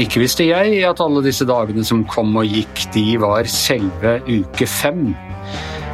Ikke visste jeg at alle disse dagene som kom og gikk, de var selve uke fem.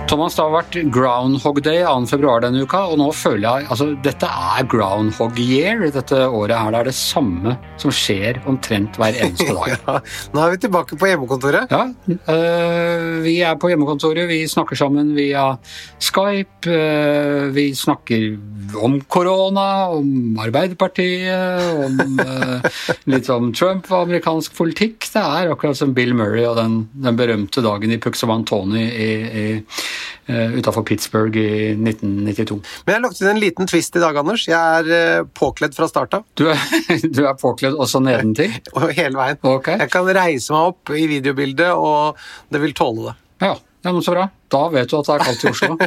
Thomas, det har vært Groundhog Day 2. februar denne uka, og nå føler jeg altså dette er Groundhog Year dette året her. Det er det samme som skjer omtrent hver eneste dag. Ja, nå er vi tilbake på hjemmekontoret. Ja, øh, vi er på hjemmekontoret, vi snakker sammen via Skype. øh, vi snakker om korona, om Arbeiderpartiet, om øh, litt om Trump og amerikansk politikk. Det er akkurat som Bill Murray og den, den berømte dagen i Puxamantoni i, i, uh, utafor Pittsburgh i 1992. Men jeg har lagt inn en liten twist i dag, Anders. Jeg er eh, påkledd fra start av. Du du er påkledd også nedentil? Og hele veien. Okay. Jeg kan reise meg opp i videobildet, og det vil tåle det. Ja, ja, men så bra. Da vet du at det er kaldt i Oslo.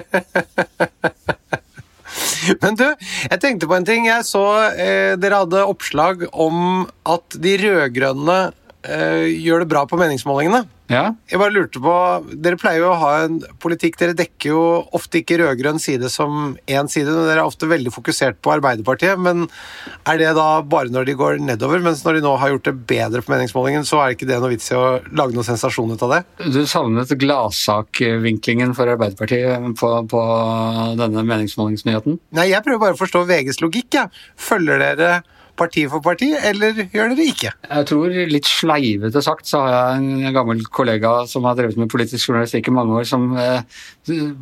Men du, jeg tenkte på en ting. Jeg så eh, dere hadde oppslag om at de rød-grønne eh, gjør det bra på meningsmålingene. Ja, Jeg bare lurte på, Dere pleier jo å ha en politikk Dere dekker jo ofte ikke rød-grønn side som én side. men Dere er ofte veldig fokusert på Arbeiderpartiet. Men er det da bare når de går nedover? Mens når de nå har gjort det bedre på meningsmålingen, så er ikke det noe vits i å lage noen sensasjon ut av det? Du savnet gladsakvinklingen for Arbeiderpartiet på, på denne meningsmålingsnyheten? Nei, jeg prøver bare å forstå VGs logikk. Ja. Følger dere parti for parti, eller gjør dere ikke? Jeg tror litt sleivete sagt så har jeg en gammel kollega som har drevet med politisk journalistikk i mange år, som eh,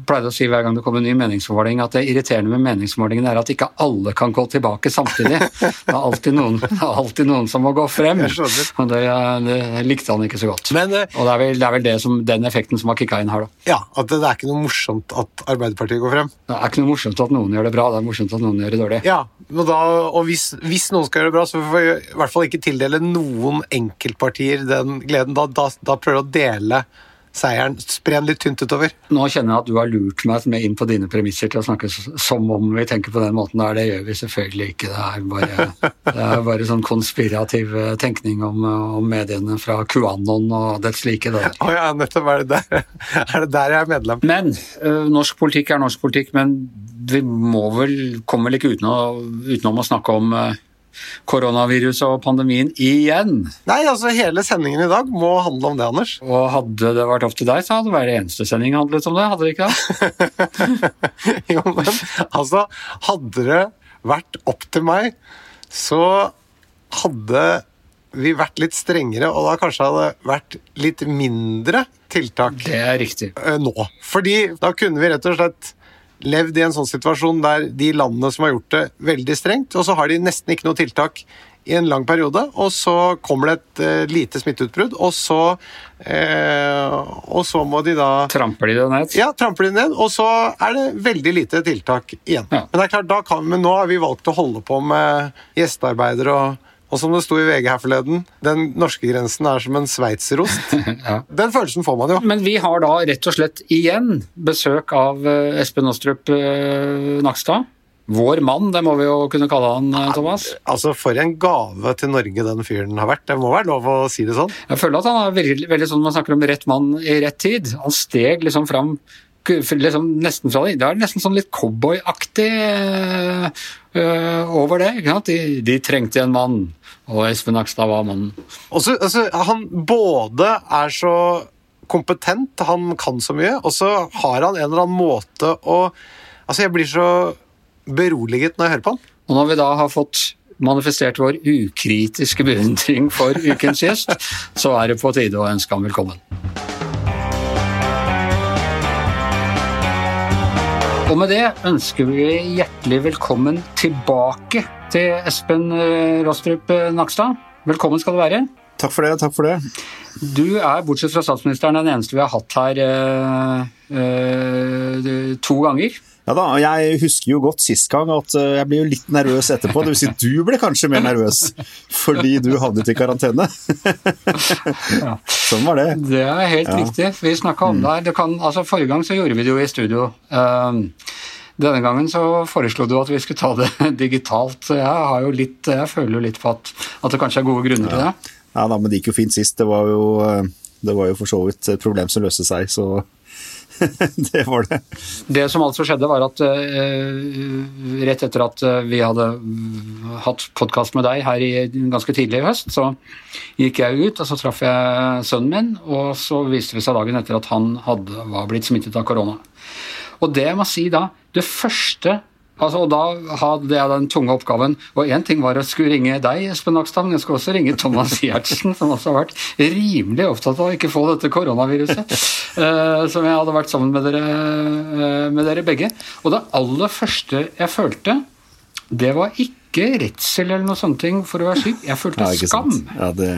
pleide å si hver gang det kom en ny meningsmåling at det irriterende med meningsmålingene er at ikke alle kan gå tilbake samtidig. Det er alltid noen, er alltid noen som må gå frem. Og det, det likte han ikke så godt. Men eh, Og det er vel, det er vel det som, den effekten som har kicka inn her, da. ja, at det, det er ikke noe morsomt at Arbeiderpartiet går frem. Det er ikke noe morsomt at noen gjør det bra, det er morsomt at noen gjør det dårlig. Ja, da, og hvis, hvis noen skal gjøre det bra, så får vi i hvert fall ikke tildele noen enkeltpartier den gleden. Da, da, da prøver du å dele seieren, spre den litt tynt utover. Nå kjenner jeg at du har lurt meg med inn på dine premisser til å snakke som om vi tenker på den måten der. Det gjør vi selvfølgelig ikke. Det er bare, det er bare sånn konspirativ eh, tenkning om, eh, om mediene fra QAnon og dets like. Det. oh Å ja, nettopp. Er det der, er det der jeg er medlem? Men eh, norsk politikk er norsk politikk, men vi må vel komme vel ikke utenom, utenom å snakke om eh, koronaviruset og pandemien igjen. Nei, altså hele sendingen i dag må handle om det, Anders. Og hadde det vært opp til deg, så hadde hver eneste sending handlet om det. Hadde det ikke det? jo, men altså, hadde det vært opp til meg, så hadde vi vært litt strengere, og da kanskje hadde vært litt mindre tiltak Det er riktig. eh, nå. Fordi da kunne vi rett og slett levd i en sånn situasjon der de landene som har gjort det veldig strengt, og så har de nesten ikke noe tiltak i en lang periode, og så kommer det et uh, lite smitteutbrudd, og så uh, Og så må de da Tramper de det ned? ja, tramper de ned, og så er det veldig lite tiltak igjen. Ja. Men det er klart, da kan, men nå har vi valgt å holde på med gjestearbeidere og og som det sto i VG her forleden, den norske grensen er som en sveitserost. Ja. Den følelsen får man jo. Men vi har da rett og slett igjen besøk av eh, Espen Astrup eh, Nakstad. Vår mann, det må vi jo kunne kalle han, eh, Thomas. Altså, For en gave til Norge den fyren har vært. Det må være lov å si det sånn. Jeg føler at han er veldig, veldig sånn man snakker om rett mann i rett tid. Han steg liksom fram liksom nesten fra det. Det er nesten sånn litt cowboyaktig eh, over det. ikke sant? De, de trengte en mann, og Espen Nakstad var mannen. Også, altså, han både er så kompetent, han kan så mye, og så har han en eller annen måte å Altså, jeg blir så beroliget når jeg hører på han. Og når vi da har fått manifestert vår ukritiske beundring for ukens gjest, så er det på tide å ønske ham velkommen. Og med det ønsker vi hjertelig velkommen tilbake til Espen eh, Rostrup eh, Nakstad. Velkommen skal du være. Takk for det. takk for det. Du er, bortsett fra statsministeren, den eneste vi har hatt her eh, eh, to ganger. Ja da, og Jeg husker jo godt sist gang at eh, jeg ble jo litt nervøs etterpå. Vil si du ble kanskje mer nervøs fordi du havnet i karantene. sånn var det. Det er helt Ja. Mm. riktig. Vi snakka om det her. Det kan, altså, forrige gang så gjorde vi det jo i studio. Um, denne gangen så foreslo du at vi skulle ta det digitalt. Jeg, har jo litt, jeg føler jo litt på at, at det kanskje er gode grunner til det. Ja da, Men det gikk jo fint sist. Det var jo, eh, det var jo for så vidt et problem som løste seg, så det var det. Det som altså skjedde, var at uh, rett etter at vi hadde hatt podkast med deg her i, ganske tidlig i høst, så gikk jeg ut, og så traff jeg sønnen min, og så viste det seg dagen etter at han hadde, var blitt smittet av korona. Og det jeg må si da, det første Altså, og Da hadde jeg den tunge oppgaven. Og én ting var å skulle ringe deg, Espen Nakstad, men jeg skulle også ringe Thomas Giertsen, som også har vært rimelig opptatt av å ikke få dette koronaviruset. Uh, som jeg hadde vært sammen med dere, uh, med dere begge. Og det aller første jeg følte, det var ikke redsel eller noe sånt for å være syk. Jeg følte ja, skam. Ja, det,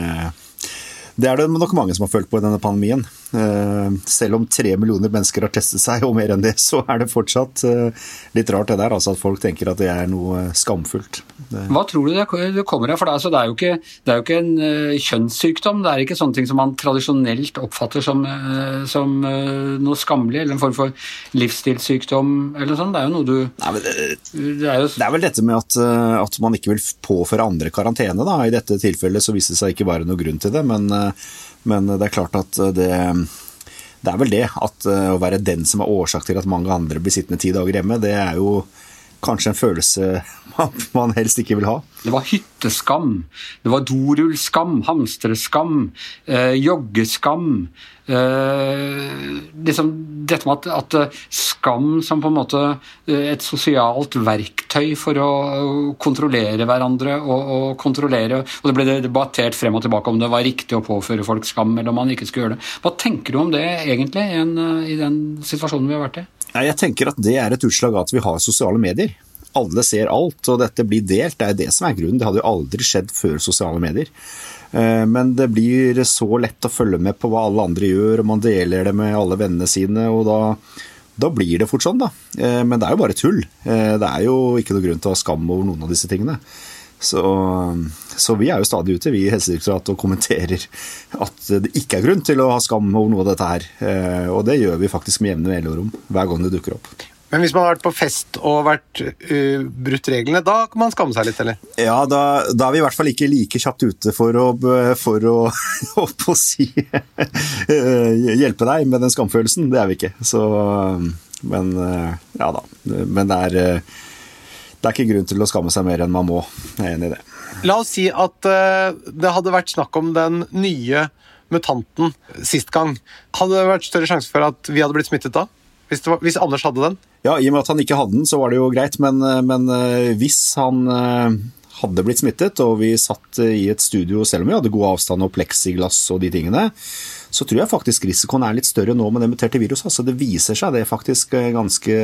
det er det nok mange som har følt på i denne pandemien. Eh, selv om tre millioner mennesker har testet seg, og mer enn det, så er det fortsatt eh, litt rart det der. Altså at folk tenker at det er noe skamfullt. Hva tror du det kommer av? For det, altså, det, er jo ikke, det er jo ikke en kjønnssykdom. Det er ikke sånne ting som man tradisjonelt oppfatter som, som noe skammelig, eller en form for livsstilssykdom eller noe sånt. Det er jo noe du Nei, det, det, er jo... det, er vel dette med at, at, man ikke vil påføre andre karantene. Da. I dette tilfellet så viste det seg ikke være noe grunn til det, men men det er klart at det det er vel det at å være den som er årsak til at mange andre blir sittende ti dager hjemme, det er jo kanskje en følelse man helst ikke vil ha. Det var hytteskam, det var dorullskam, hamstreskam, eh, joggeskam. Eh, liksom dette med at, at, eh, skam som på en måte eh, et sosialt verktøy for å kontrollere hverandre og, og kontrollere Og det ble debattert frem og tilbake om det var riktig å påføre folk skam, eller om man ikke skulle gjøre det. Hva tenker du om det egentlig en, i den situasjonen vi har vært i? Jeg tenker at det er et utslag av at vi har sosiale medier. Alle ser alt, og dette blir delt. Det er det som er grunnen. Det hadde jo aldri skjedd før sosiale medier. Eh, men det blir så lett å følge med på hva alle andre gjør, og man deler det med alle vennene sine, og da, da blir det fort sånn, da. Eh, men det er jo bare tull. Eh, det er jo ikke noe grunn til å ha skam over noen av disse tingene. Så, så, vi er jo stadig ute vi i Helsedirektoratet og kommenterer at det ikke er grunn til å ha skam over noe av dette her. Og det gjør vi faktisk med jevne mellomrom hver gang det dukker opp. Men hvis man har vært på fest og vært uh, brutt reglene, da kan man skamme seg litt, eller? Ja, da, da, er vi i hvert fall ikke like kjapt ute for å, for å, å si eh, hjelpe deg med den skamfølelsen. Det er vi ikke. Så, men ja da. Men det er, det er ikke grunn til å skamme seg mer enn man må. Jeg er enig i det. La oss si at uh, det hadde vært snakk om den nye mutanten sist gang. Hadde det vært større sjanse for at vi hadde blitt smittet da? Hvis, var, hvis, Anders hadde den? Ja, I og med at han ikke hadde den, så var det jo greit. Men, eh, men eh, hvis han eh, hadde blitt smittet, og vi satt i et studio selv om vi hadde god avstand og pleksiglass og de tingene, så tror jeg faktisk risikoen er litt større nå med det muterte viruset. Altså, det viser seg det er faktisk ganske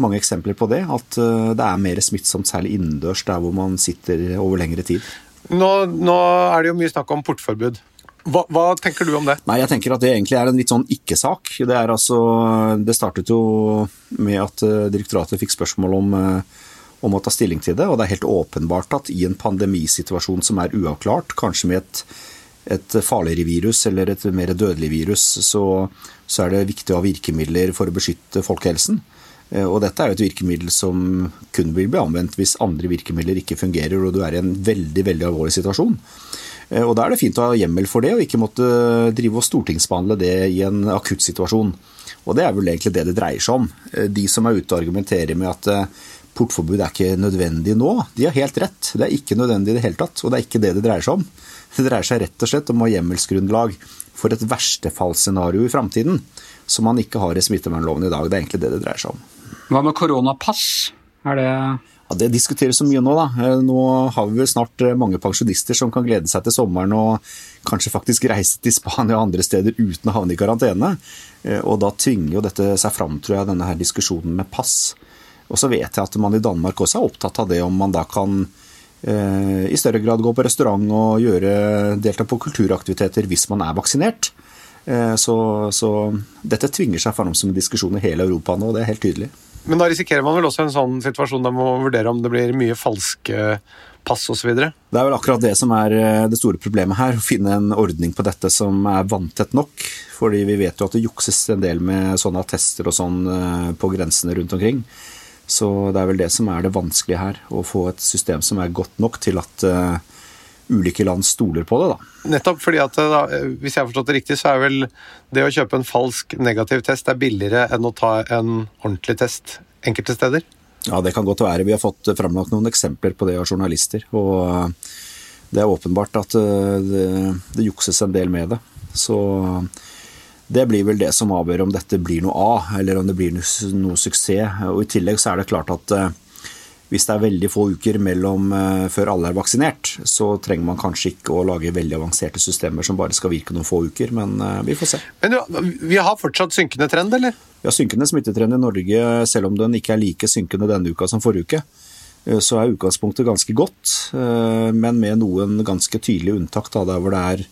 mange eksempler på det. At det er mer smittsomt, særlig innendørs, der hvor man sitter over lengre tid. Nå, nå er det jo mye snakk om portforbud. Hva, hva, tenker du om det? Nei, jeg tenker at Det egentlig er en litt sånn ikke-sak. Det, altså, det startet jo med at eh, direktoratet fikk spørsmål om, eh, om, å ta stilling til det. og Det er helt åpenbart at i en pandemisituasjon som er uavklart, kanskje med et, et farligere virus eller et mer dødelig virus, så, så er det viktig å ha virkemidler for å beskytte folkehelsen. Eh, og dette er jo et virkemiddel som kun vil bli anvendt hvis andre virkemidler ikke fungerer og du er i en veldig, veldig alvorlig situasjon. Eh, og Da er det fint å ha hjemmel for det, og ikke måtte drive og stortingsbehandle det i en akutt situasjon. Og Det er vel egentlig det det dreier seg om. Eh, de som er ute og argumenterer med at portforbud er ikke nødvendig nå, de har helt rett. Det er ikke nødvendig i det hele tatt, og det er ikke det det dreier seg om. Det dreier seg rett og slett om å ha hjemmelsgrunnlag for et verstefallsscenario i framtiden, som man ikke har i smittevernloven i dag. Det er egentlig det det dreier seg om. Hva med koronapass? Er det ja, Det diskuteres så mye nå, da. Eh, nå har vi vel snart eh, mange pensjonister som kan glede seg til sommeren og kanskje faktisk reise til Spania og andre steder uten å havne i karantene. Eh, og da tvinger jo dette seg fram, tror jeg, denne her diskusjonen med pass. Og så vet jeg at man i Danmark også er opptatt av det om man da kan i større grad gå på restaurant og gjøre, delta på kulturaktiviteter hvis man er vaksinert. Så, så dette tvinger seg fram som en diskusjon i hele Europa nå, det er helt tydelig. Men da risikerer man vel også en sånn situasjon der man må vurdere om det blir mye falske pass osv.? Det er vel akkurat det som er eh, det store problemet her. Å finne en ordning på dette som er vanntett nok. Fordi vi vet jo at det jukses en del med sånne attester og sånn eh, på grensene rundt omkring. Så det er vel det som er det vanskelige her. Å få et system som er godt nok til at eh, ulike land stoler på det. da. Nettopp fordi at da, Hvis jeg har forstått det riktig, så er vel det å kjøpe en falsk negativ test er billigere enn å ta en ordentlig test enkelte steder? Ja, det kan godt være. Vi har fått framlagt noen eksempler på det av journalister. og Det er åpenbart at det, det jukses en del med det. Så det blir vel det som avgjør om dette blir noe av, eller om det blir noe, noe suksess. Og I tillegg så er det klart at hvis det er veldig få uker mellom før alle er vaksinert, så trenger man kanskje ikke å lage veldig avanserte systemer som bare skal virke noen få uker, men vi får se. Men vi har fortsatt synkende trend, eller? Har synkende smittetrend i Norge, selv om den ikke er like synkende denne uka som forrige uke. Så er utgangspunktet ganske godt, men med noen ganske tydelige unntak da, der hvor det er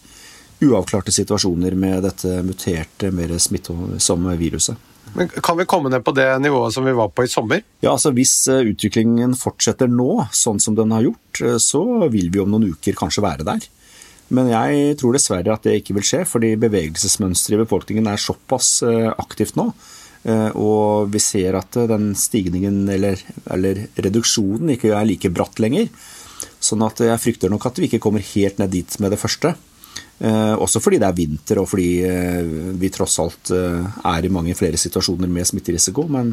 uavklarte situasjoner med dette muterte, mer smittsomme viruset. Men Kan vi komme ned på det nivået som vi var på i sommer? Ja, altså Hvis utviklingen fortsetter nå, sånn som den har gjort, så vil vi om noen uker kanskje være der. Men jeg tror dessverre at det ikke vil skje, fordi bevegelsesmønsteret i befolkningen er såpass aktivt nå. Og vi ser at den stigningen, eller, eller reduksjonen, ikke er like bratt lenger. Sånn at jeg frykter nok at vi ikke kommer helt ned dit med det første. Også fordi det er vinter og fordi vi tross alt er i mange flere situasjoner med smitterisiko. Men,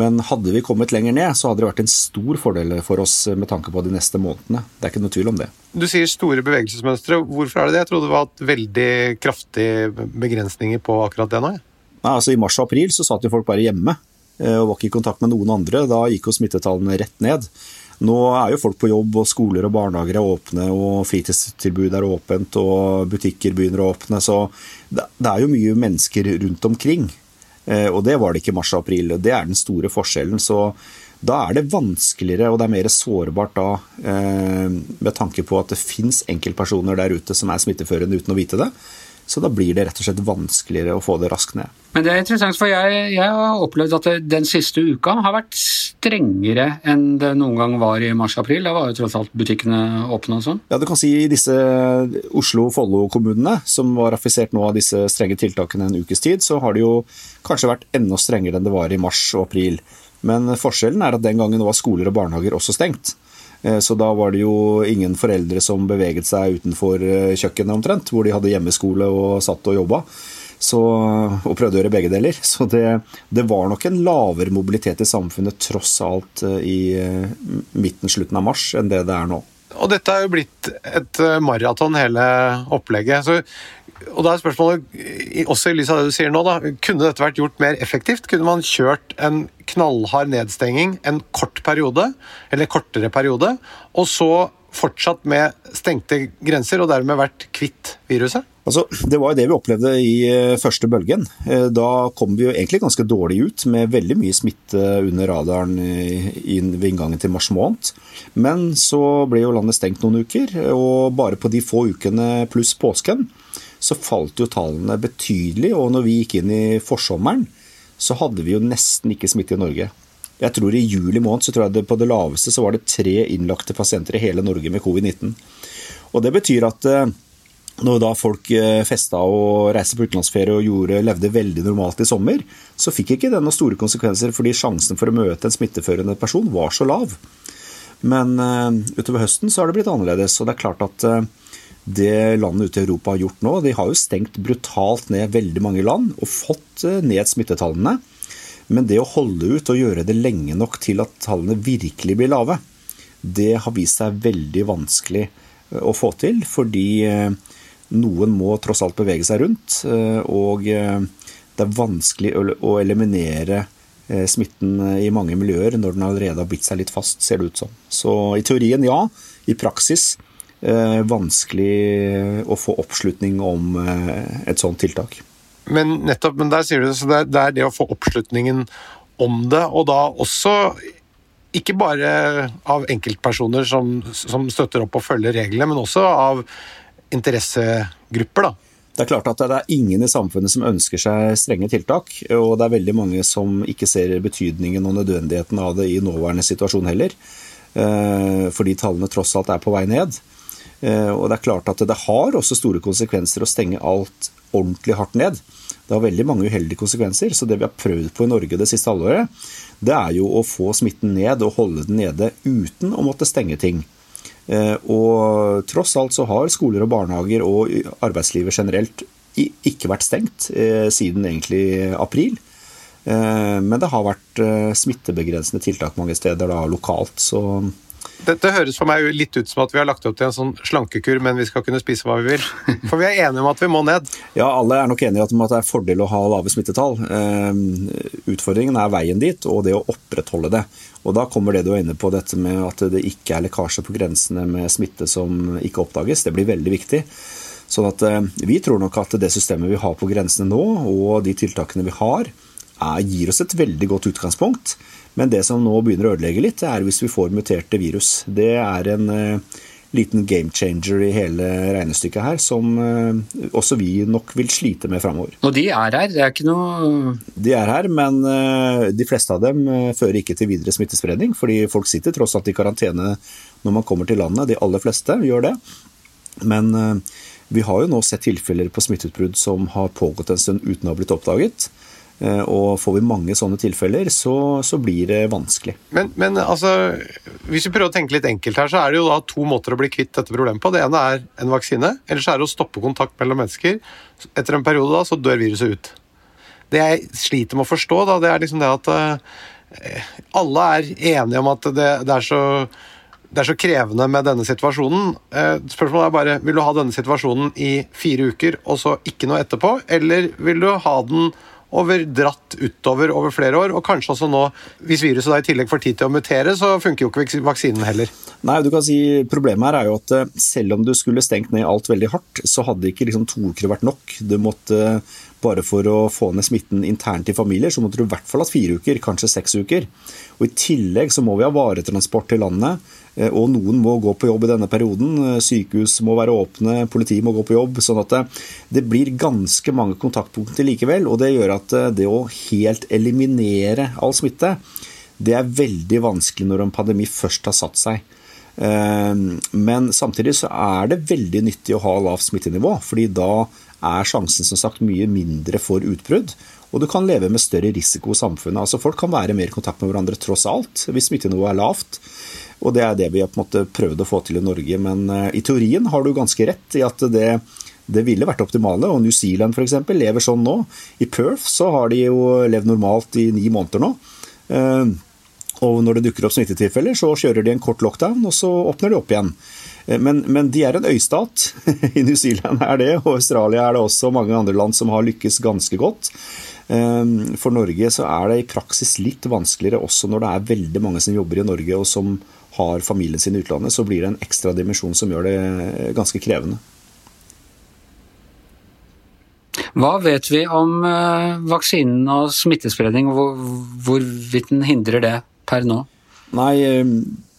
men, hadde vi kommet lenger ned, så hadde det vært en stor fordel for oss med tanke på de neste månedene. Det er ikke noe tvil om det. Du sier store bevegelsesmønstre. Hvorfor er det det? Jeg trodde det var veldig kraftige begrensninger på akkurat det nå. Nei, altså I mars og april så satt jo folk bare hjemme og var ikke i kontakt med noen andre. Da gikk jo smittetallene rett ned. Nå er jo folk på jobb, og skoler og barnehager er åpne, og fritidstilbud er åpent, og butikker begynner å åpne. Så det er jo mye mennesker rundt omkring. Og det var det ikke i mars og april. Det er den store forskjellen. Så da er det vanskeligere, og det er mer sårbart da, med tanke på at det fins enkeltpersoner der ute som er smitteførende uten å vite det. Så da blir det rett og slett vanskeligere å få det raskt ned. Men det er interessant, for jeg, jeg har opplevd at den siste uka har vært strengere enn det noen gang var i mars-april. Da var jo tross alt butikkene åpne og sånn. Ja, du kan si i disse Oslo-Follo-kommunene, som var affisert nå av disse strenge tiltakene en ukes tid, så har det jo kanskje vært enda strengere enn det var i mars og april. Men forskjellen er at den gangen var skoler og barnehager også stengt. Så da var det jo ingen foreldre som beveget seg utenfor kjøkkenet omtrent, hvor de hadde hjemmeskole og satt og jobba. Så, og prøvde å gjøre begge deler. Så det, det, var nok en lavere mobilitet i samfunnet tross alt i midten, slutten av mars, enn det det er nå. Og dette er jo blitt et maraton, hele opplegget. Så, og da er spørsmålet, også i lys av det du sier nå, da, kunne dette vært gjort mer effektivt? Kunne man kjørt en knallhard nedstenging en kort periode, eller kortere periode, og så fortsatt med stengte grenser, og dermed vært kvitt viruset? Altså, det var jo det vi opplevde i første bølgen. Da kom vi jo egentlig ganske dårlig ut, med veldig mye smitte under radaren ved inngangen til mars måned. Men så ble jo landet stengt noen uker, og bare på de få ukene pluss påsken så falt jo tallene betydelig. Og når vi gikk inn i forsommeren, så hadde vi jo nesten ikke smitte i Norge. Jeg tror I juli måned så tror jeg det på det laveste så var det tre innlagte pasienter i hele Norge med covid-19. Og Det betyr at når da folk festa og reiste på utenlandsferie og gjorde, levde veldig normalt i sommer, så fikk ikke det noen store konsekvenser fordi sjansen for å møte en smitteførende person var så lav. Men utover høsten så har det blitt annerledes. og det er klart at det landet ute i Europa har gjort nå, de har jo stengt brutalt ned veldig mange land og fått ned smittetallene. Men det å holde ut og gjøre det lenge nok til at tallene virkelig blir lave, det har vist seg veldig vanskelig å få til. Fordi noen må tross alt bevege seg rundt, og det er vanskelig å eliminere smitten i mange miljøer når den allerede har bitt seg litt fast, ser det ut som. Så i teorien ja, i praksis vanskelig å få oppslutning om et sånt tiltak. Men nettopp, men der sier du det, så det er det å få oppslutningen om det, og da også ikke bare av enkeltpersoner som, som støtter opp og følger reglene, men også av interessegrupper, da. Det er klart at det er ingen i samfunnet som ønsker seg strenge tiltak, og det er veldig mange som ikke ser betydningen og nødvendigheten av det i nåværende situasjon heller, fordi tallene tross alt er på vei ned. Og det er klart at det har også store konsekvenser å stenge alt ordentlig hardt ned. Det har veldig mange uheldige konsekvenser, så det vi har prøvd på i Norge det siste halvåret, det er jo å få smitten ned og holde den nede uten å måtte stenge ting. Eh, og tross alt så har skoler og barnehager og arbeidslivet generelt ikke vært stengt eh, siden egentlig april. Eh, men det har vært smittebegrensende tiltak mange steder da, lokalt. så dette høres for meg litt ut som at vi har lagt opp til en sånn slankekur, men vi skal kunne spise hva vi vil. For vi er enige om at vi må ned. Ja, alle er nok enige om at det er fordel å ha lave smittetall. Utfordringen er veien dit og det å opprettholde det. Og Da kommer det du er inne på, dette med at det ikke er lekkasje på grensene med smitte som ikke oppdages. Det blir veldig viktig. Sånn at eh, Vi tror nok at det systemet vi har på grensene nå, og de tiltakene vi har, er, gir oss et veldig godt utgangspunkt. Men det som nå begynner å ødelegge litt, er hvis vi får muterte virus. Det er en eh, liten game changer i hele regnestykket her, som eh, også vi nok vil slite med framover. Og de er her, det er ikke noe De er her, men eh, de fleste av dem fører ikke til videre smittespredning, fordi folk sitter tross alt i karantene når man kommer til landet. De aller fleste gjør det. Men vi har jo nå sett tilfeller på smitteutbrudd som har pågått en stund uten å ha blitt oppdaget. Eh, og får vi mange sånne tilfeller, så, så blir det vanskelig. Men, men, altså, hvis vi prøver å tenke litt enkelt her, så er det jo da to måter å bli kvitt dette problemet på. Det ene er en vaksine, Eller så er det å stoppe kontakt mellom mennesker. Etter en periode da, så dør viruset ut. Det jeg sliter med å forstå, da, det er liksom det at uh, alle er enige om at det, det, er så, det er så krevende med denne situasjonen. Uh, spørsmålet er bare vil du ha denne situasjonen i fire uker og så ikke noe etterpå, eller vil du ha den over dratt utover over flere år. Og kanskje også nå, hvis viruset da i tillegg får tid til å mutere, så funker jo ikke vaksinen heller. Nei, du kan si Problemet her er jo at eh, selv om du skulle stengt ned alt veldig hardt, så hadde ikke liksom to uker vært nok. Du måtte bare for å få ned smitten internt i familier, så måtte du i hvert fall hatt fire uker, kanskje seks uker. Og I tillegg så må vi ha varetransport til landet, og noen må gå på jobb i denne perioden. Eh, sykehus må være åpne, politiet må gå på jobb. sånn at det, det blir ganske mange kontaktpunkter likevel. Og det gjør at eh, det å helt eliminere all smitte, det er veldig vanskelig når en pandemi først har satt seg. Men samtidig så er det veldig nyttig å ha lavt smittenivå, fordi da er sjansen som sagt mye mindre for utbrudd. Og du kan leve med større risiko i samfunnet. Altså Folk kan være mer i kontakt med hverandre tross alt, hvis smittenivået er lavt. Og det er det vi har på en måte prøvd å få til i Norge. Men uh, i teorien har du ganske rett i at det, det ville vært optimale. Og New Zealand f.eks. lever sånn nå. I Perth så har de jo levd normalt i ni måneder nå. Uh, og når det dukker opp smittetilfeller, så kjører de en kort lockdown, og så åpner de opp igjen. Eh, men, men, de er en øystat. I New Zealand er det, og Australia er det også, og mange andre land som har lykkes ganske godt. Eh, for Norge så er det i praksis litt vanskeligere også når det er veldig mange som jobber i Norge og som har familien sin i utlandet. Så blir det en ekstra dimensjon som gjør det ganske krevende. Hva vet vi om eh, vaksinen og smittespredning, og hvorvidt den hindrer det per nå? Nei,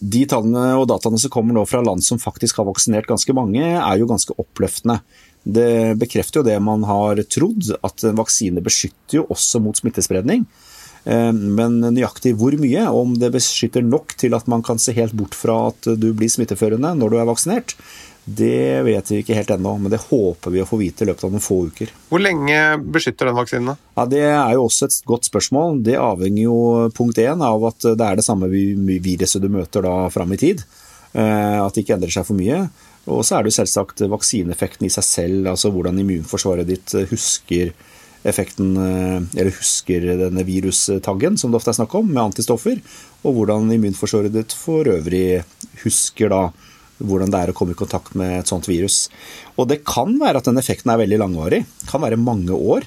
de tallene og dataene som kommer nå fra land som faktisk har vaksinert ganske mange, er jo ganske oppløftende. Det bekrefter jo det man har trodd, at en vaksine beskytter jo også mot smittespredning. Eh, men nøyaktig hvor mye, om det beskytter nok til at man kan se helt bort fra at du blir smitteførende når du er vaksinert, det vet vi ikke helt ennå, men det håper vi å få vite i løpet av noen få uker. Hvor lenge beskytter den vaksinen? Ja, Det er jo også et godt spørsmål. Det avhenger jo punkt én av at det er det samme viruset du møter da fram i tid. Eh, at det ikke endrer seg for mye. Og så er det jo selvsagt vaksineeffekten i seg selv, altså hvordan immunforsvaret ditt husker effekten, eh, eller husker denne virustaggen som det ofte er snakk om, med antistoffer, og hvordan immunforsvaret ditt for øvrig husker da hvordan det er å komme i kontakt med et sånt virus. Og det kan være at den effekten er veldig langvarig. kan være mange år.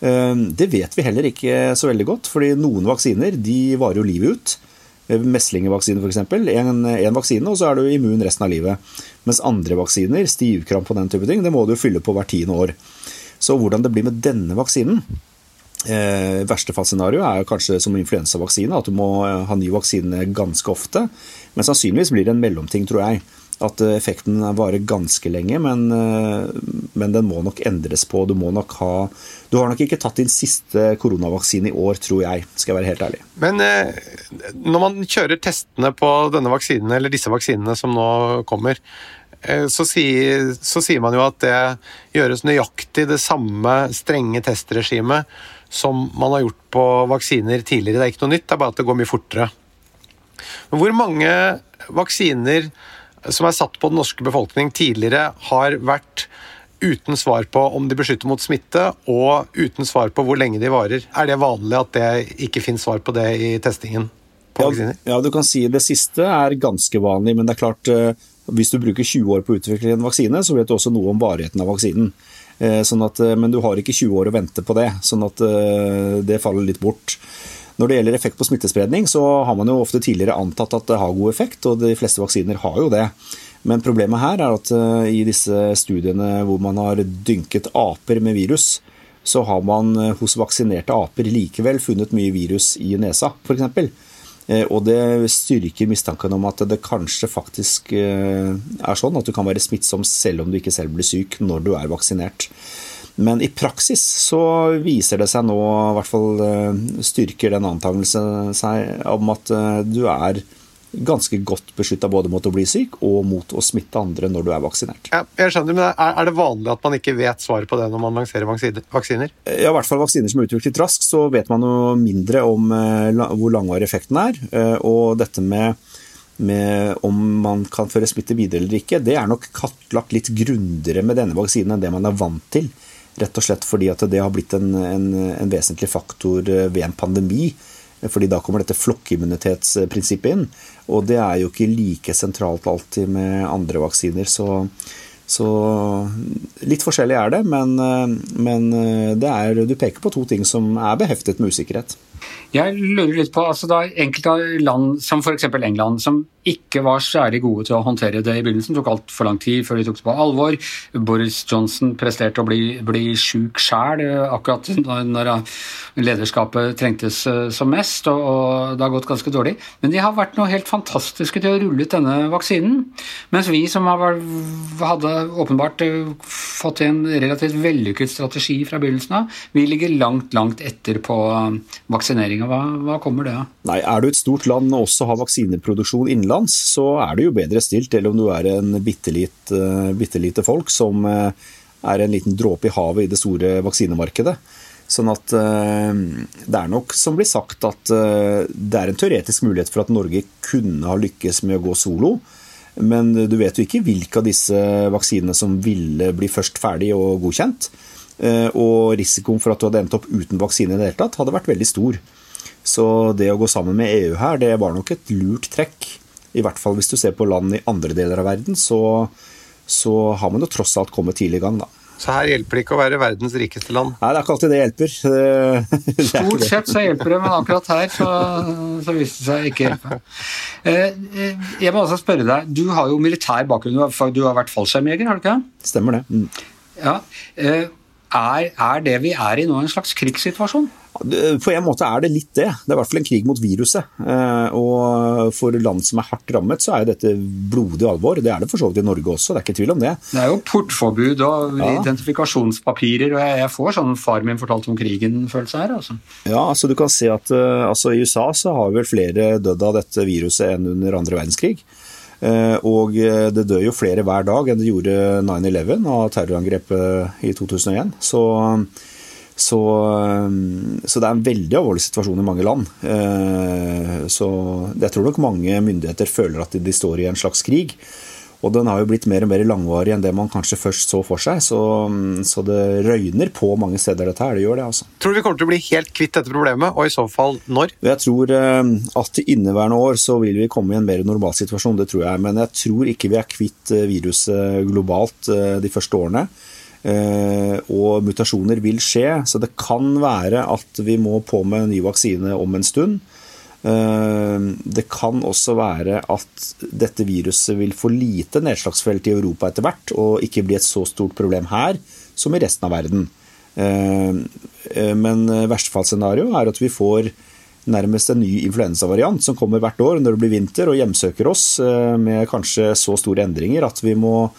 Ehm, det vet vi heller ikke så veldig godt, fordi noen vaksiner de varer jo livet ut. Meslingvaksine f.eks. En, en vaksine, og så er du immun resten av livet. Mens andre vaksiner, stivkramp og den type ting, det må du fylle på hvert tiende år. Så hvordan det blir med denne vaksinen eh, verste fallscenario er kanskje som influensavaksine, at du må ha ny vaksine ganske ofte. Men sannsynligvis blir det en mellomting, tror jeg at eh, effekten varer ganske lenge, men, eh, men, den må nok endres på. Du må nok ha Du har nok ikke tatt din siste koronavaksine i år, tror jeg, skal jeg være helt ærlig. Men eh, når man kjører testene på denne vaksinen, eller disse vaksinene som nå kommer, så sier, så sier man jo at det gjøres nøyaktig det samme strenge testregimet som man har gjort på vaksiner tidligere. Det er ikke noe nytt, det er bare at det går mye fortere. Men hvor mange vaksiner som er satt på den norske befolkning tidligere, har vært uten svar på om de beskytter mot smitte, og uten svar på hvor lenge de varer. Er det vanlig at det ikke finnes svar på det i testingen? Ja, ja, du kan si det siste er ganske vanlig, men det er klart eh, hvis du bruker 20 år på å utvikle en vaksine, så vet du også noe om varigheten av vaksinen. Eh, sånn at, eh, men du har ikke 20 år å vente på det, sånn at det faller litt bort. Når det gjelder effekt på smittespredning, så har man jo ofte tidligere antatt at det har god effekt, og de fleste vaksiner har jo det. Men problemet her er at i disse studiene hvor man har dynket aper med virus, så har man hos vaksinerte aper likevel funnet mye virus i nesa, f.eks. Eh, og det styrker mistanken om at det kanskje faktisk eh, er sånn at du kan være smittsom selv om du ikke selv blir syk når du er vaksinert. Men i praksis så viser det seg nå, i hvert fall eh, styrker den antakelsen seg om at du er ganske godt beskytta både mot å bli syk og mot å smitte andre når du er vaksinert. Ja, jeg skjønner, men Er det vanlig at man ikke vet svaret på det når man lanserer vaksiner? Ja, I hvert fall vaksiner som er utviklet raskt, så vet man jo mindre om eh, hvor langvarig effekten er. Eh, og dette med, med om man kan føre smitte videre eller ikke, det er nok kartlagt litt grundigere med denne vaksinen enn det man er vant til. Rett og slett fordi at det har blitt en, en, en vesentlig faktor eh, ved en pandemi fordi da kommer dette flokkimmunitetsprinsippet inn. Og det er jo ikke like sentralt alltid med andre vaksiner. Så, så litt forskjellig er det, men, men det er, du peker på to ting som er beheftet med usikkerhet. Jeg lurer litt på altså da enkelte land, som f.eks. England, som ikke var særlig gode til å håndtere det i begynnelsen, Det tok altfor lang tid før de tok det på alvor. Boris Johnson presterte å bli, bli sjuk sjæl eh, akkurat når lederskapet trengtes eh, som mest, og, det har gått ganske dårlig. Men de har vært noe helt fantastiske til å rulle ut denne vaksinen. Mens vi som har, hadde åpenbart eh, fått en relativt vellykket strategi fra begynnelsen av, vi ligger langt, langt etter på vaksineringa. Hva, hva, kommer det av? Nei, Er du et stort land og også har vaksineproduksjon innenlands, så er du jo bedre stilt enn om du er en bitte, bitte lite folk som uh, er en liten dråpe i havet i det store vaksinemarkedet. Sånn at uh, Det er nok som blir sagt at det er en teoretisk mulighet for at Norge kunne ha lykkes med å gå solo. Men du vet jo ikke hvilke av disse vaksinene som ville bli først ferdig og godkjent. Eh, og risikoen for at du hadde endt opp uten vaksine i det hele tatt, hadde vært veldig stor. Så det å gå sammen med EU her, det var nok et lurt trekk. I hvert fall hvis du ser på land i andre deler av verden, så, så har man jo tross alt kommet tidlig i gang, da. Så her hjelper det ikke å være verdens rikeste land? Nei, det er ikke alltid det hjelper. Det Stort sett så hjelper det, men akkurat her så, så viste det seg ikke hjelpe. Eh, eh, jeg må også spørre deg, du har jo militær bakgrunn, du har vært fallskjermjeger, har du ikke? Stemmer det. Mm. Ja, er, er, det vi er i nå, en slags krigssituasjon? På en måte er det litt det. Det er i hvert fall en krig mot viruset. Eh, og for land som er hardt rammet, så er dette blodig alvor. Det er det for så vidt i Norge også, det er ikke tvil om det. Det er jo portforbud og ja. identifikasjonspapirer, og jeg får sånn far min fortalte om krigen-følelse her. Altså. Ja, altså du kan se at eh, altså, i USA så har vel flere dødd av dette viruset enn under andre verdenskrig. Eh, og eh, det dør jo flere hver dag enn det gjorde 9-11 av terrorangrepet i 2001. Så, så, eh, så, det er en veldig alvorlig situasjon i mange land. Så jeg tror nok mange myndigheter føler at de står i en slags krig. Og den har jo blitt mer og mer langvarig enn det man kanskje først så for seg. Så, så, det røyner på mange steder, dette her. Det gjør det, altså. Tror du vi kommer til å bli helt kvitt dette problemet, og i så fall når? Jeg tror eh, at i inneværende år så vil vi komme i en mer normal situasjon, det tror jeg. Men jeg tror ikke vi er kvitt eh, viruset globalt eh, de første årene. Og mutasjoner vil skje, så det kan være at vi må på med en ny vaksine om en stund. Eh, det kan også være at dette viruset vil få lite nedslagsfelt i Europa etter hvert, og ikke bli et så stort problem her som i resten av verden. Eh, eh, men verstefallsscenario er at vi får nærmest en ny influensavariant som kommer hvert år når det blir vinter og hjemsøker oss med kanskje så store endringer at vi må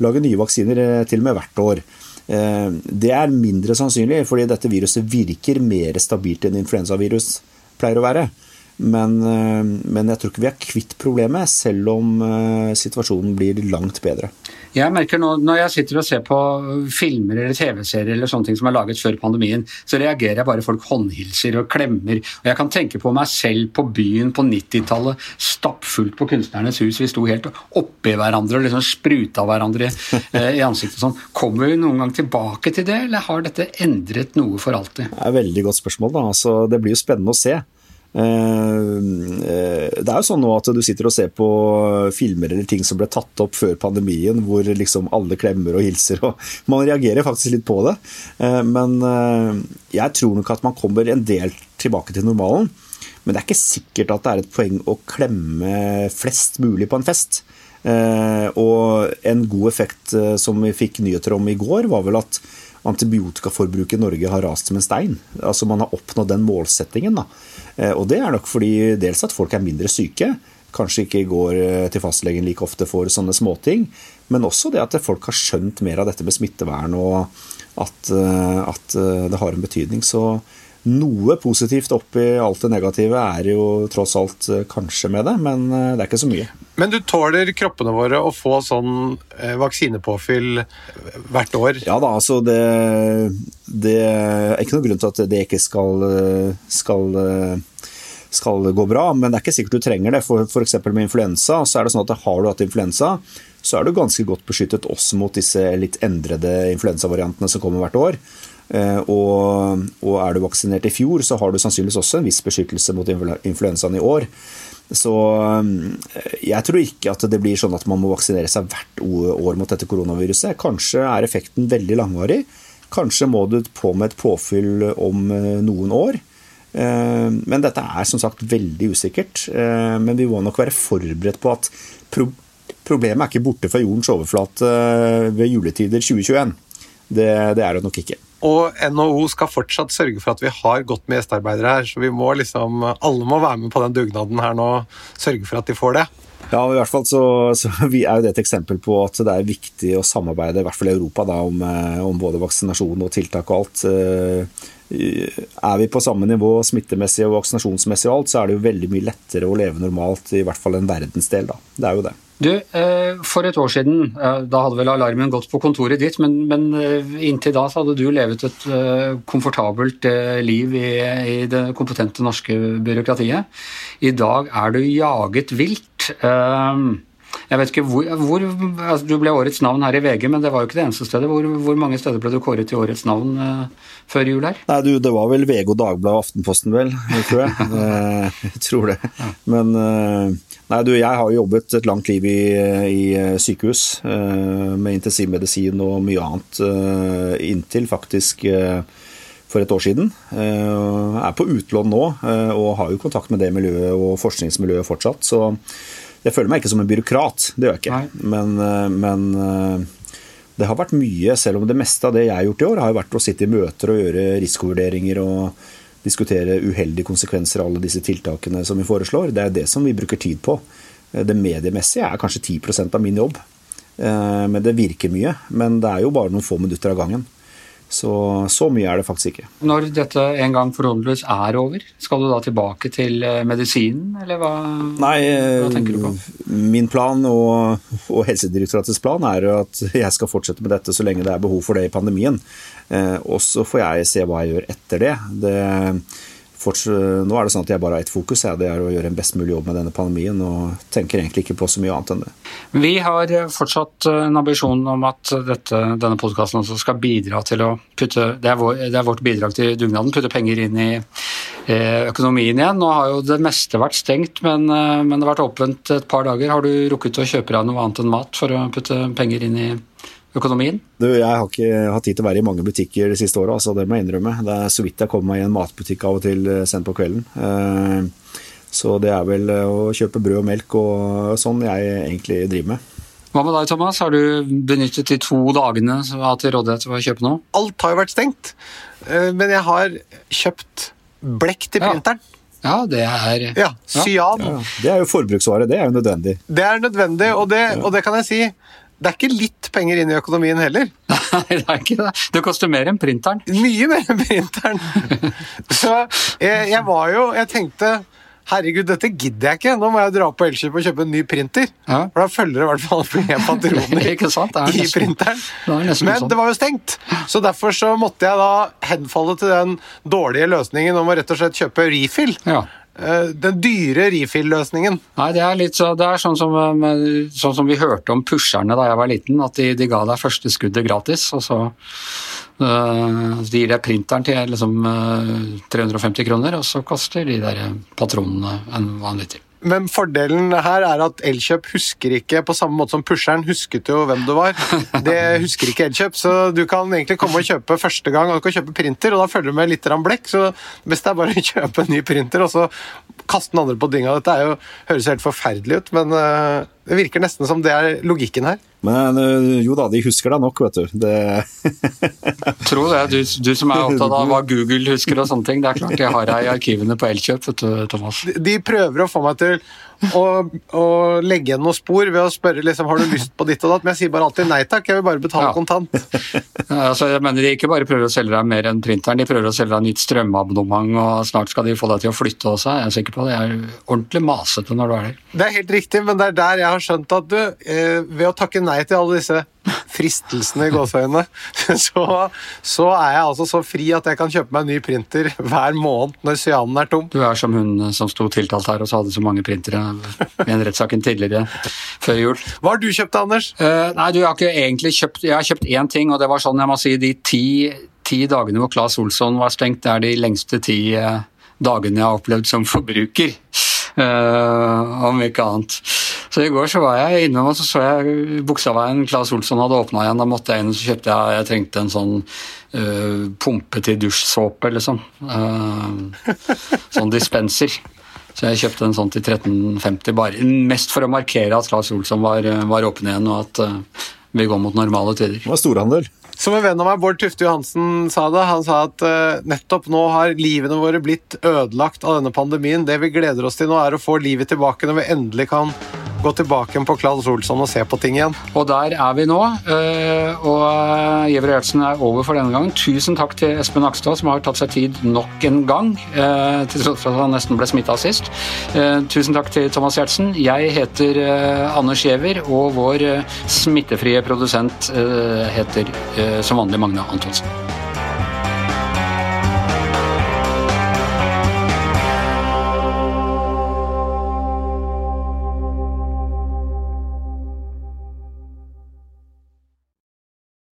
lage nye vaksiner til og med hvert år. Det er mindre sannsynlig, fordi dette viruset virker mer stabilt enn influensavirus pleier å være. Men, eh, men, jeg tror ikke vi er kvitt problemet, selv om eh, situasjonen blir langt bedre. Jeg merker nå, Når jeg sitter og ser på filmer eller TV-serier eller sånne ting som er laget før pandemien, så reagerer jeg bare folk håndhilser og klemmer. Og Jeg kan tenke på meg selv på byen på 90-tallet, stappfullt på Kunstnernes hus. Vi sto helt oppi hverandre og liksom spruta hverandre eh, i ansiktet. sånn. Kommer vi noen gang tilbake til det, eller har dette endret noe for alltid? Det er et veldig godt spørsmål. da. Altså, det blir jo spennende å se. Eh, eh, det er jo sånn nå at du sitter og ser på filmer eller ting som ble tatt opp før pandemien, hvor liksom alle klemmer og hilser, og man reagerer faktisk litt på det. Eh, men jeg tror nok at man kommer en del tilbake til normalen. Men det er ikke sikkert at det er et poeng å klemme flest mulig på en fest. Og en god effekt som vi fikk nyheter om i går, var vel at antibiotikaforbruket i Norge har rast som en stein. Altså Man har oppnådd den målsettingen. da. Eh, og det er nok fordi dels at folk er mindre syke, kanskje ikke går eh, til fastlegen like ofte for sånne småting, men også det at folk har skjønt mer av dette med smittevern, og at, eh, at det har en betydning. Så noe positivt oppi alt det negative er jo tross alt kanskje med det, men det er ikke så mye. Men du tåler kroppene våre å få sånn vaksinepåfyll hvert år? Ja da, altså det, det er ikke noen grunn til at det ikke skal, skal skal gå bra, men det er ikke sikkert du trenger det. For F.eks. med influensa, så er det sånn at har du hatt influensa, så er du ganske godt beskyttet også mot disse litt endrede influensavariantene som kommer hvert år. Eh, og, og, er du vaksinert i fjor, så har du sannsynligvis også en viss beskyttelse mot influensaen i år. Så eh, jeg tror ikke at det blir sånn at man må vaksinere seg hvert år mot dette koronaviruset. Kanskje er effekten veldig langvarig. Kanskje må du på med et påfyll om eh, noen år. Men dette er som sagt veldig usikkert. Men vi må nok være forberedt på at problemet er ikke borte fra jordens overflate ved juletider 2021. Det, det er det nok ikke. Og NHO skal fortsatt sørge for at vi har godt med gjestearbeidere her. Så vi må liksom, alle må være med på den dugnaden her nå. Sørge for at de får det. Ja, i hvert fall så, så vi er jo det et eksempel på at det er viktig å samarbeide, i hvert fall i Europa, da, om, om både vaksinasjon og tiltak og alt er vi på samme nivå smittemessig og vaksinasjonsmessig og alt, så er det jo veldig mye lettere å leve normalt, i hvert fall en verdensdel. da. Det er jo det. Du, eh, For et år siden, eh, da hadde vel alarmen gått på kontoret ditt, men, men eh, inntil da så hadde du levet et komfortabelt liv i, i det kompetente norske byråkratiet. I dag er du jaget vilt. Jeg vet ikke hvor, hvor altså Du ble årets navn her i VG, men det var jo ikke det eneste stedet. Hvor, hvor mange steder ble du kåret til årets navn uh, før jul her? Nei, du, Det var vel VG og Dagbladet og Aftenposten, vel, tror jeg. Eh, jeg tror det. Men uh, nei, du, jeg har jobbet et langt liv i, i sykehus med intensivmedisin og mye annet inntil faktisk for et år siden. Jeg er på utlån nå og har jo kontakt med det miljøet og forskningsmiljøet fortsatt. så jeg føler meg ikke som en byråkrat, det gjør jeg ikke. Men, eh, men, eh, det har vært mye, selv om det meste av det jeg har gjort i år, har vært å sitte i møter og gjøre risikovurderinger og diskutere uheldige konsekvenser av alle disse tiltakene som vi foreslår. Det er det som vi bruker tid på. Eh, det mediemessige er kanskje 10% av min jobb. Men det virker mye. Men det er jo bare noen få minutter av gangen. Så, så mye er det faktisk ikke. Når dette en gang forhåpentligvis er over, skal du da tilbake til eh, medisinen, eller hva, Nei, hva tenker du på? Min plan og, og, Helsedirektoratets plan er at jeg skal fortsette med dette så lenge det er behov for det i pandemien. Eh, og så får jeg se hva jeg gjør etter det. det nå er det sånn at jeg bare har ett fokus, det er å gjøre en best mulig jobb med denne pandemien. Og tenker egentlig ikke på så mye annet enn det. Vi har fortsatt en ambisjon om at dette, denne podkasten også skal bidra til å putte det er, vår, det er, vårt bidrag til dugnaden, putte penger inn i eh, økonomien igjen. Nå har jo det meste vært stengt, men, eh, men det har vært åpent et par dager. Har du rukket å kjøpe deg noe annet enn mat for å putte penger inn i økonomien? Du, jeg har ikke hatt tid til å være i mange butikker de siste åra, altså, det må jeg innrømme. Det er så vidt jeg kommer meg i en matbutikk av og til eh, sent på kvelden. Eh, så det er vel eh, å kjøpe brød og melk og sånn jeg egentlig driver med. Hva med deg, Thomas? Har du benyttet de to dagene som har til rådighet til å kjøpe noe? Alt har jo vært stengt, men jeg har kjøpt blekk til printeren. Ja. Ja, det er Ja, Cyan. Ja, det er jo forbruksvare. Det er jo nødvendig. Det er nødvendig, og det, og det kan jeg si det er ikke litt penger inn i økonomien heller. Nei, det er ikke det. Det koster mer enn printeren. Mye mer enn printeren. Så jeg, jeg var jo Jeg tenkte herregud, dette gidder jeg ikke. Nå må jeg dra på Elkjøp og kjøpe en ny printer. Ja. For da følger det i hvert fall med patroner er i printeren. det Men sånn. det var jo stengt. Så derfor så måtte jeg da henfalle til den dårlige løsningen om å rett og slett kjøpe refill. Ja. Eh, Den dyre refill-løsningen. Nei, det er så, det er sånn som, eh, sånn som vi hørte om pusherne da jeg var liten, at de, de ga deg første skuddet gratis, og så øh, de gir deg printeren til liksom, øh, 350 kroner, og så koster de der patronene en vanvittig. Men fordelen her er at Elkjøp husker ikke på samme måte som pusheren husket jo hvem du var. Det husker ikke Elkjøp, så du kan egentlig komme og kjøpe første gang, og du kan kjøpe printer, og da følger du med litt blekk, så det beste er bare å kjøpe en ny printer, og så kaste den andre på dynga. Dette er jo, høres helt forferdelig ut, men eh, det virker nesten som det er logikken her. Men øh, jo da, de husker deg nok, vet du. Det, Tro det, du, du som er opptatt av hva Google husker og sånne ting, det er klart jeg har deg i arkivene på Elkjøp, vet du, Thomas. De prøver å få meg til å, å legge igjen noen spor ved å spørre liksom, har du lyst på ditt og datt, men jeg sier bare alltid nei takk, jeg vil bare betale Ja. kontant. Ja, Altså, jeg mener De ikke bare prøver å selge deg mer enn printeren, de prøver å selge deg nytt strømabonnement, og snart skal de få deg til å flytte også, jeg er sikker på det. Jeg er ordentlig masete når du er der. Det er helt riktig, men det er der jeg har skjønt at du, eh, ved å takke nei til alle disse fristelsene i gåseøynene, så, så er jeg altså så fri at jeg kan kjøpe meg en ny printer hver måned når cyanen er tom. Du er som hun som sto tiltalt her og så hadde så mange printere i en rettssaken tidligere før jul. Hva har du kjøpt, Anders? Uh, nei, du jeg har ikke egentlig kjøpt Jeg har kjøpt én ting, og det var sånn jeg må si de ti, ti dagene hvor Claes Olsson var stengt, det er de lengste ti uh, dagene jeg har opplevd som forbruker. Uh, om ikke annet. Så i går så var jeg innom og så så jeg Buksaveien Claes Olsson hadde åpna igjen. Da måtte jeg inn og så kjøpte jeg Jeg trengte en sånn uh, pumpe til dusjsåpe, liksom. Uh, sånn dispenser. Så jeg kjøpte en sånn til 1350, bare, mest for å markere at Claes Olsson var, var åpen igjen, og at eh, vi går mot normale tider. det var storhandel. Som en venn av meg, Bård Tufte Johansen, sa det. Han sa at eh, nettopp nå har livene våre blitt ødelagt av denne pandemien. Det vi gleder oss til nå, er å få livet tilbake når vi endelig kan gå tilbake på Claes Olsson og se på ting igjen. Og der er vi nå, eh, og eh, Giæver Gjertsen er over for denne gangen. Tusen takk til Espen Akstad, som har tatt seg tid nok en gang, eh, til tross for at han nesten ble smitta sist. Eh, Tusen takk til Thomas Gjertsen. Jeg heter eh, Anders Giæver, og vår eh, smittefrie produsent eh, heter eh, som vanlig Magne Antonsen.